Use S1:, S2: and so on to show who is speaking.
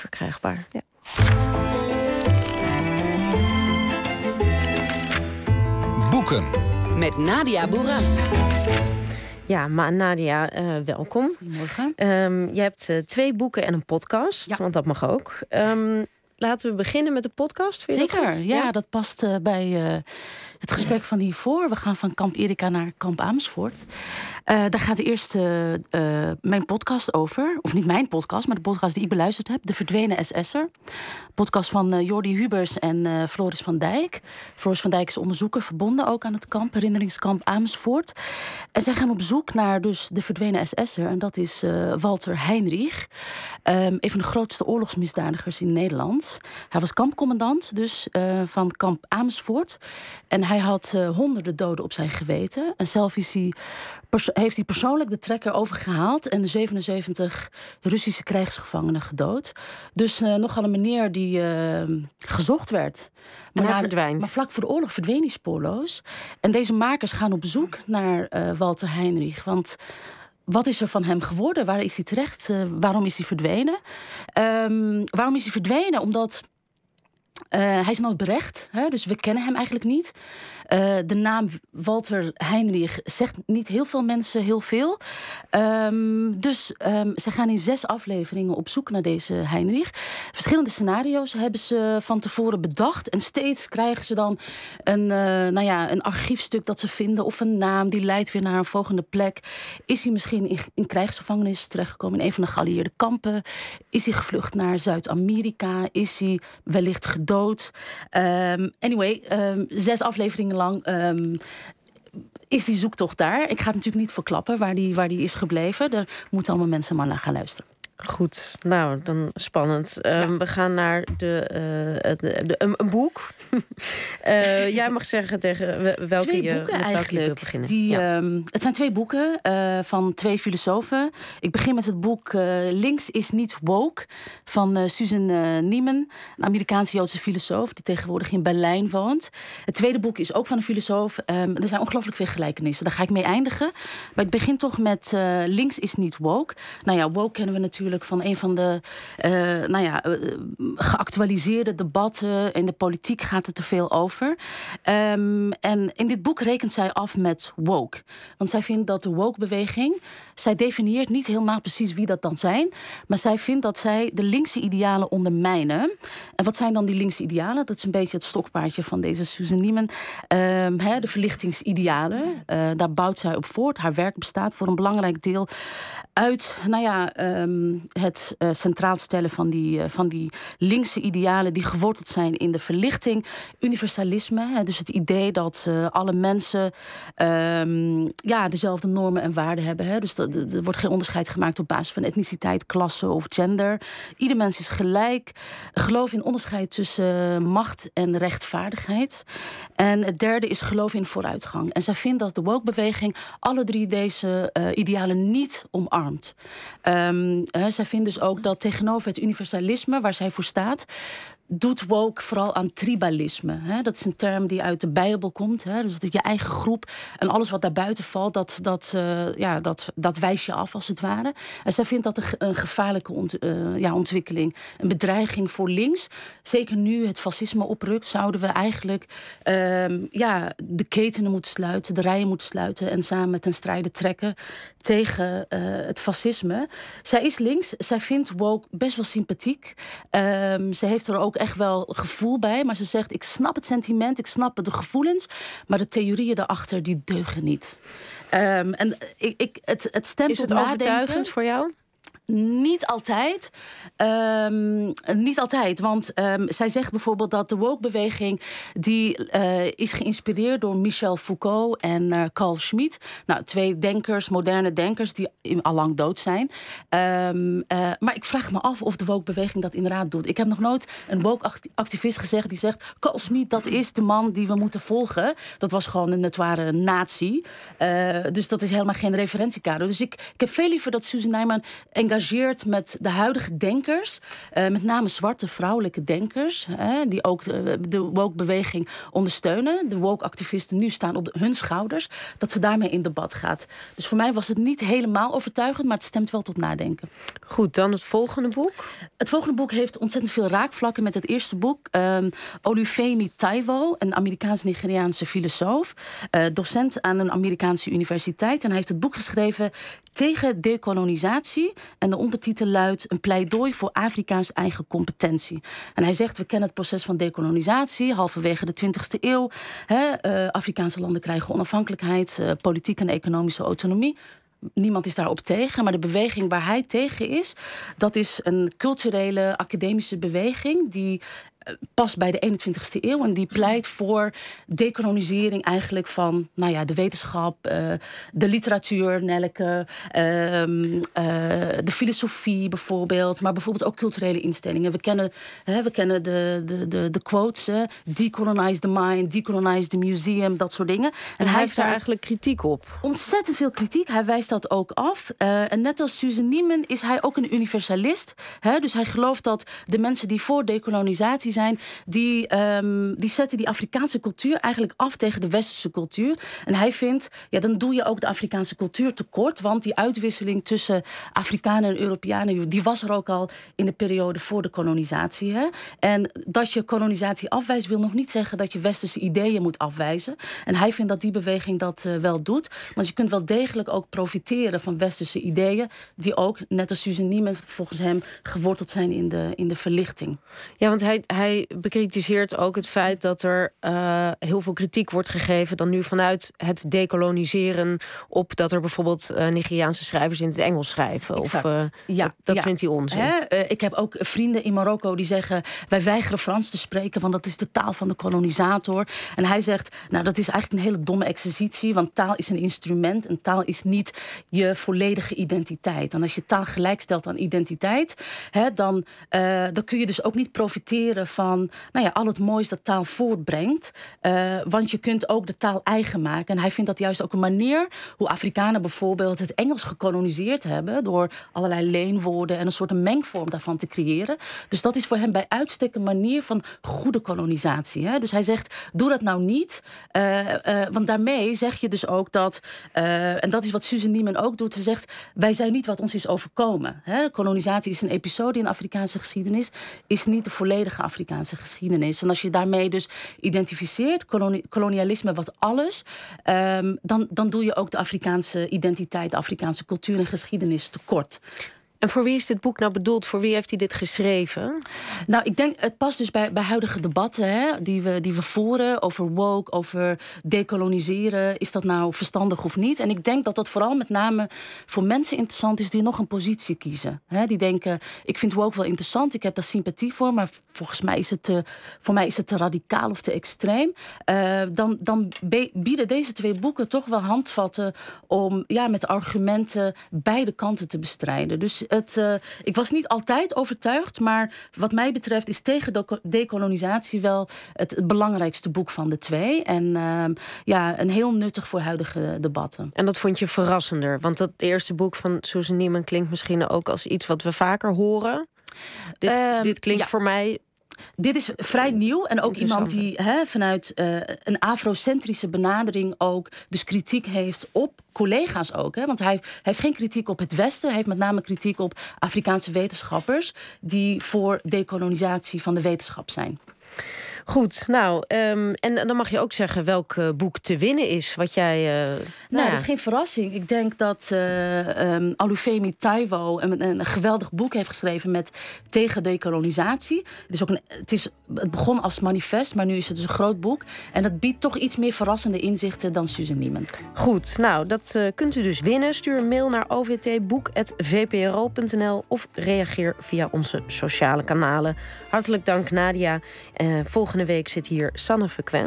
S1: verkrijgbaar. Ja.
S2: Boeken. Met Nadia Boeras.
S1: Ja, maar Nadia, uh, welkom.
S3: Goedemorgen.
S1: Um, je hebt uh, twee boeken en een podcast,
S3: Ja.
S1: want dat mag ook. Um, laten we beginnen met de podcast. Vind je dat
S3: Zeker, ja, dat past uh, bij uh, het gesprek van hiervoor. We gaan van Kamp Erika naar Kamp Amersfoort. Uh, daar gaat eerst mijn podcast over. Of niet mijn podcast, maar de podcast die ik beluisterd heb. De Verdwenen SS'er. Podcast van Jordi Hubers en Floris van Dijk. Floris van Dijk is onderzoeker, verbonden ook aan het kamp, herinneringskamp Amersfoort. En zij gaan op zoek naar dus de verdwenen SS'er. En dat is Walter Heinrich. Um, een van de grootste oorlogsmisdadigers in Nederland. Hij was kampcommandant dus uh, van kamp Amersfoort. En hij had uh, honderden doden op zijn geweten. En zelf is hij heeft hij persoonlijk de trekker overgehaald... en de 77 Russische krijgsgevangenen gedood. Dus uh, nogal een meneer die gezocht werd.
S1: Maar,
S3: hij
S1: verdwijnt.
S3: maar vlak voor de oorlog verdween hij spoorloos. En deze makers gaan op zoek naar Walter Heinrich. Want wat is er van hem geworden? Waar is hij terecht? Uh, waarom is hij verdwenen? Um, waarom is hij verdwenen? Omdat uh, hij is nooit berecht, hè? dus we kennen hem eigenlijk niet. Uh, de naam Walter Heinrich zegt niet heel veel mensen heel veel. Um, dus um, ze gaan in zes afleveringen op zoek naar deze Heinrich. Verschillende scenario's hebben ze van tevoren bedacht. En steeds krijgen ze dan een, uh, nou ja, een archiefstuk dat ze vinden... of een naam die leidt weer naar een volgende plek. Is hij misschien in, in krijgsgevangenis terechtgekomen... in een van de geallieerde kampen? Is hij gevlucht naar Zuid-Amerika? Is hij wellicht gedood? Um, anyway, zes afleveringen lang um, is die zoektocht daar. Ik ga het natuurlijk niet verklappen waar die, waar die is gebleven. Daar moeten allemaal mensen maar naar gaan luisteren.
S1: Goed, nou, dan spannend. Ja. Um, we gaan naar de, uh, de, de een, een, boek. uh, jij mag zeggen tegen welke
S3: twee
S1: je
S3: boeken
S1: met
S3: eigenlijk.
S1: je wil beginnen.
S3: Die, ja. um, het zijn twee boeken uh, van twee filosofen. Ik begin met het boek Links is niet woke van Susan Nieman, een Amerikaanse Joodse filosoof die tegenwoordig in Berlijn woont. Het tweede boek is ook van een filosoof. Um, er zijn ongelooflijk veel gelijkenissen. Daar ga ik mee eindigen. Maar ik begin toch met Links is niet woke. Nou ja, woke kennen we natuurlijk van een van de uh, nou ja, uh, geactualiseerde debatten. In de politiek gaat het te veel over. Um, en in dit boek rekent zij af met woke. Want zij vindt dat de woke-beweging. Zij definieert niet helemaal precies wie dat dan zijn. Maar zij vindt dat zij de linkse idealen ondermijnen. En wat zijn dan die linkse idealen? Dat is een beetje het stokpaardje van deze Susan Nieman. Hè, de verlichtingsidealen. Uh, daar bouwt zij op voort. Haar werk bestaat voor een belangrijk deel uit, nou ja, um, het uh, centraal stellen van die, uh, van die linkse idealen die geworteld zijn in de verlichting. Universalisme, hè, dus het idee dat uh, alle mensen um, ja, dezelfde normen en waarden hebben. Hè, dus dat, er wordt geen onderscheid gemaakt op basis van etniciteit, klasse of gender. Ieder mens is gelijk. Geloof in onderscheid tussen macht en rechtvaardigheid. En het derde is geloof in vooruitgang. En zij vindt dat de woke-beweging alle drie deze idealen niet omarmt. Um, zij vindt dus ook dat tegenover het universalisme waar zij voor staat, doet woke vooral aan tribalisme. Hè? Dat is een term die uit de Bijbel komt. Hè? Dus dat je eigen groep en alles wat daarbuiten valt, dat, dat, uh, ja, dat, dat wijs je af als het ware. En zij vindt dat een, gevaarlijke uh, ja, ontwikkeling, een bedreiging voor links. Zeker nu het fascisme oprukt, zouden we eigenlijk uh, ja, de ketenen moeten sluiten, de rijen moeten sluiten en samen ten strijde trekken tegen uh, het fascisme. Zij is links, zij vindt woke best wel sympathiek. Um, ze heeft er ook echt wel gevoel bij, maar ze zegt: ik snap het sentiment, ik snap de gevoelens, maar de theorieën daarachter die deugen niet. Um, en ik, ik, het, het stemt
S1: is het overtuigend voor jou?
S3: Niet altijd. Um, niet altijd. Want um, zij zegt bijvoorbeeld dat de woke-beweging... die uh, is geïnspireerd door Michel Foucault en uh, Carl Schmitt. Nou, twee denkers, moderne denkers... die al lang dood zijn. Um, uh, maar ik vraag me af of de woke-beweging dat inderdaad doet. Ik heb nog nooit een woke-activist gezegd die zegt... Carl Schmitt, dat is de man die we moeten volgen. Dat was gewoon een notoire nazi. Dus dat is helemaal geen referentiekader. Dus ik, ik heb veel liever dat Susan Nijman... met de huidige denkers, met name zwarte vrouwelijke denkers, die ook de, de woke-beweging ondersteunen. De woke-activisten nu staan op hun schouders, dat ze daarmee in debat gaat. Dus voor mij was het niet helemaal overtuigend, maar het stemt wel tot nadenken.
S1: Goed, dan het volgende boek.
S3: Het volgende boek heeft ontzettend veel raakvlakken met het eerste boek. Um, Olufemi Taiwo, een Amerikaans-Nigeriaanse filosoof, uh, docent aan een Amerikaanse universiteit. En hij heeft het boek geschreven tegen dekolonisatie. En de ondertitel luidt een pleidooi voor Afrikaans eigen competentie. En hij zegt, we kennen het proces van dekolonisatie, halverwege de 20e eeuw. Hè, uh, Afrikaanse landen krijgen onafhankelijkheid, uh, politieke en economische autonomie. Niemand is daarop tegen, maar de beweging waar hij tegen is, dat is een culturele, academische beweging die past bij de 21ste eeuw. En die pleit voor decolonisering eigenlijk van nou ja, de wetenschap, uh, de literatuur, Nelke, uh, uh, de filosofie bijvoorbeeld. Maar bijvoorbeeld ook culturele instellingen. We kennen, hè, we kennen de, de, de, de quotes, decolonize the mind, decolonize the museum, dat soort dingen.
S1: En, hij heeft daar eigenlijk kritiek op.
S3: Ontzettend veel kritiek. Hij wijst dat ook af. en net als Susan Nieman is hij ook een universalist. Hè? Dus hij gelooft dat de mensen die voor decolonisatie zijn, die, um, die zetten die Afrikaanse cultuur eigenlijk af tegen de westerse cultuur. En hij vindt, ja, dan doe je ook de Afrikaanse cultuur tekort, want die uitwisseling tussen Afrikanen en Europeanen, die was er ook al in de periode voor de kolonisatie. Hè? En dat je kolonisatie afwijst, wil nog niet zeggen dat je westerse ideeën moet afwijzen. En hij vindt dat die beweging dat uh, wel doet. Maar je kunt wel degelijk ook profiteren van westerse ideeën, die ook, net als Susan Niemann, volgens hem geworteld zijn in de, in de verlichting.
S1: Ja, want hij hij bekritiseert ook het feit dat er uh, heel veel kritiek wordt gegeven dan nu vanuit het decoloniseren op dat er bijvoorbeeld uh, Nigeriaanse schrijvers in het Engels schrijven. Exact. Of uh, ja, dat, dat ja. vindt hij onzin.
S3: Hè? ik heb ook vrienden in Marokko die zeggen wij weigeren Frans te spreken, want dat is de taal van de kolonisator. En hij zegt, nou dat is eigenlijk een hele domme exercitie, want taal is een instrument en taal is niet je volledige identiteit. En als je taal gelijkstelt aan identiteit, hè, dan, dan kun je dus ook niet profiteren van nou ja, al het moois dat taal voortbrengt. Uh, want je kunt ook de taal eigen maken. En hij vindt dat juist ook een manier hoe Afrikanen bijvoorbeeld het Engels gekoloniseerd hebben. door allerlei leenwoorden en een soort mengvorm daarvan te creëren. Dus dat is voor hem bij uitstek een manier van goede kolonisatie. Hè? Dus hij zegt: doe dat nou niet. Uh, uh, want daarmee zeg je dus ook dat. en dat is wat Susan Niemann ook doet. Ze zegt: wij zijn niet wat ons is overkomen. Hè? Kolonisatie is een episode in Afrikaanse geschiedenis. Is niet de volledige Afrikaanse geschiedenis. En als je daarmee dus identificeert, kolonialisme wat alles, um, dan, dan doe je ook de Afrikaanse identiteit, de Afrikaanse cultuur en geschiedenis tekort.
S1: En voor wie is dit boek nou bedoeld? Voor wie heeft hij dit geschreven?
S3: Nou, ik denk, het past dus bij, bij huidige debatten hè, die, we, die we voeren over woke, over decoloniseren. Is dat nou verstandig of niet? En ik denk dat dat vooral met name voor mensen interessant is die nog een positie kiezen. Hè, die denken, ik vind woke wel interessant, ik heb daar sympathie voor, maar volgens mij is het te, voor mij is het te radicaal of te extreem. Uh, dan, dan bieden deze twee boeken toch wel handvatten om ja, met argumenten beide kanten te bestrijden. Dus het, uh, ik was niet altijd overtuigd, maar wat mij betreft is tegen decolonisatie wel het, het, belangrijkste boek van de twee. En uh, ja, een heel nuttig voor huidige debatten.
S1: En dat vond je verrassender? Want dat eerste boek van Susan Niemann klinkt misschien ook als iets wat we vaker horen. Dit, uh, dit klinkt ja. voor mij
S3: dit is vrij nieuw. En ook iemand die hè, vanuit uh, een afrocentrische benadering ook dus kritiek heeft op collega's ook. Hè? Want hij, hij, heeft geen kritiek op het Westen. Hij heeft met name kritiek op Afrikaanse wetenschappers die voor dekolonisatie van de wetenschap zijn.
S1: Goed, nou, um, en dan mag je ook zeggen welk uh, boek te winnen is. Wat jij. Uh,
S3: nou, nou ja. dat is geen verrassing. Ik denk dat uh, um, Alufemi Taiwo een, een, geweldig boek heeft geschreven met tegen decolonisatie. Het, is ook een, het, is, het begon als manifest, maar nu is het dus een groot boek. En dat biedt toch iets meer verrassende inzichten dan Susan Niemann.
S1: Goed, nou, dat kunt u dus winnen. Stuur een mail naar ovtboek.vpro.nl of reageer via onze sociale kanalen. Hartelijk dank, Nadia. volgende Volgende week zit hier Sanne Frequent.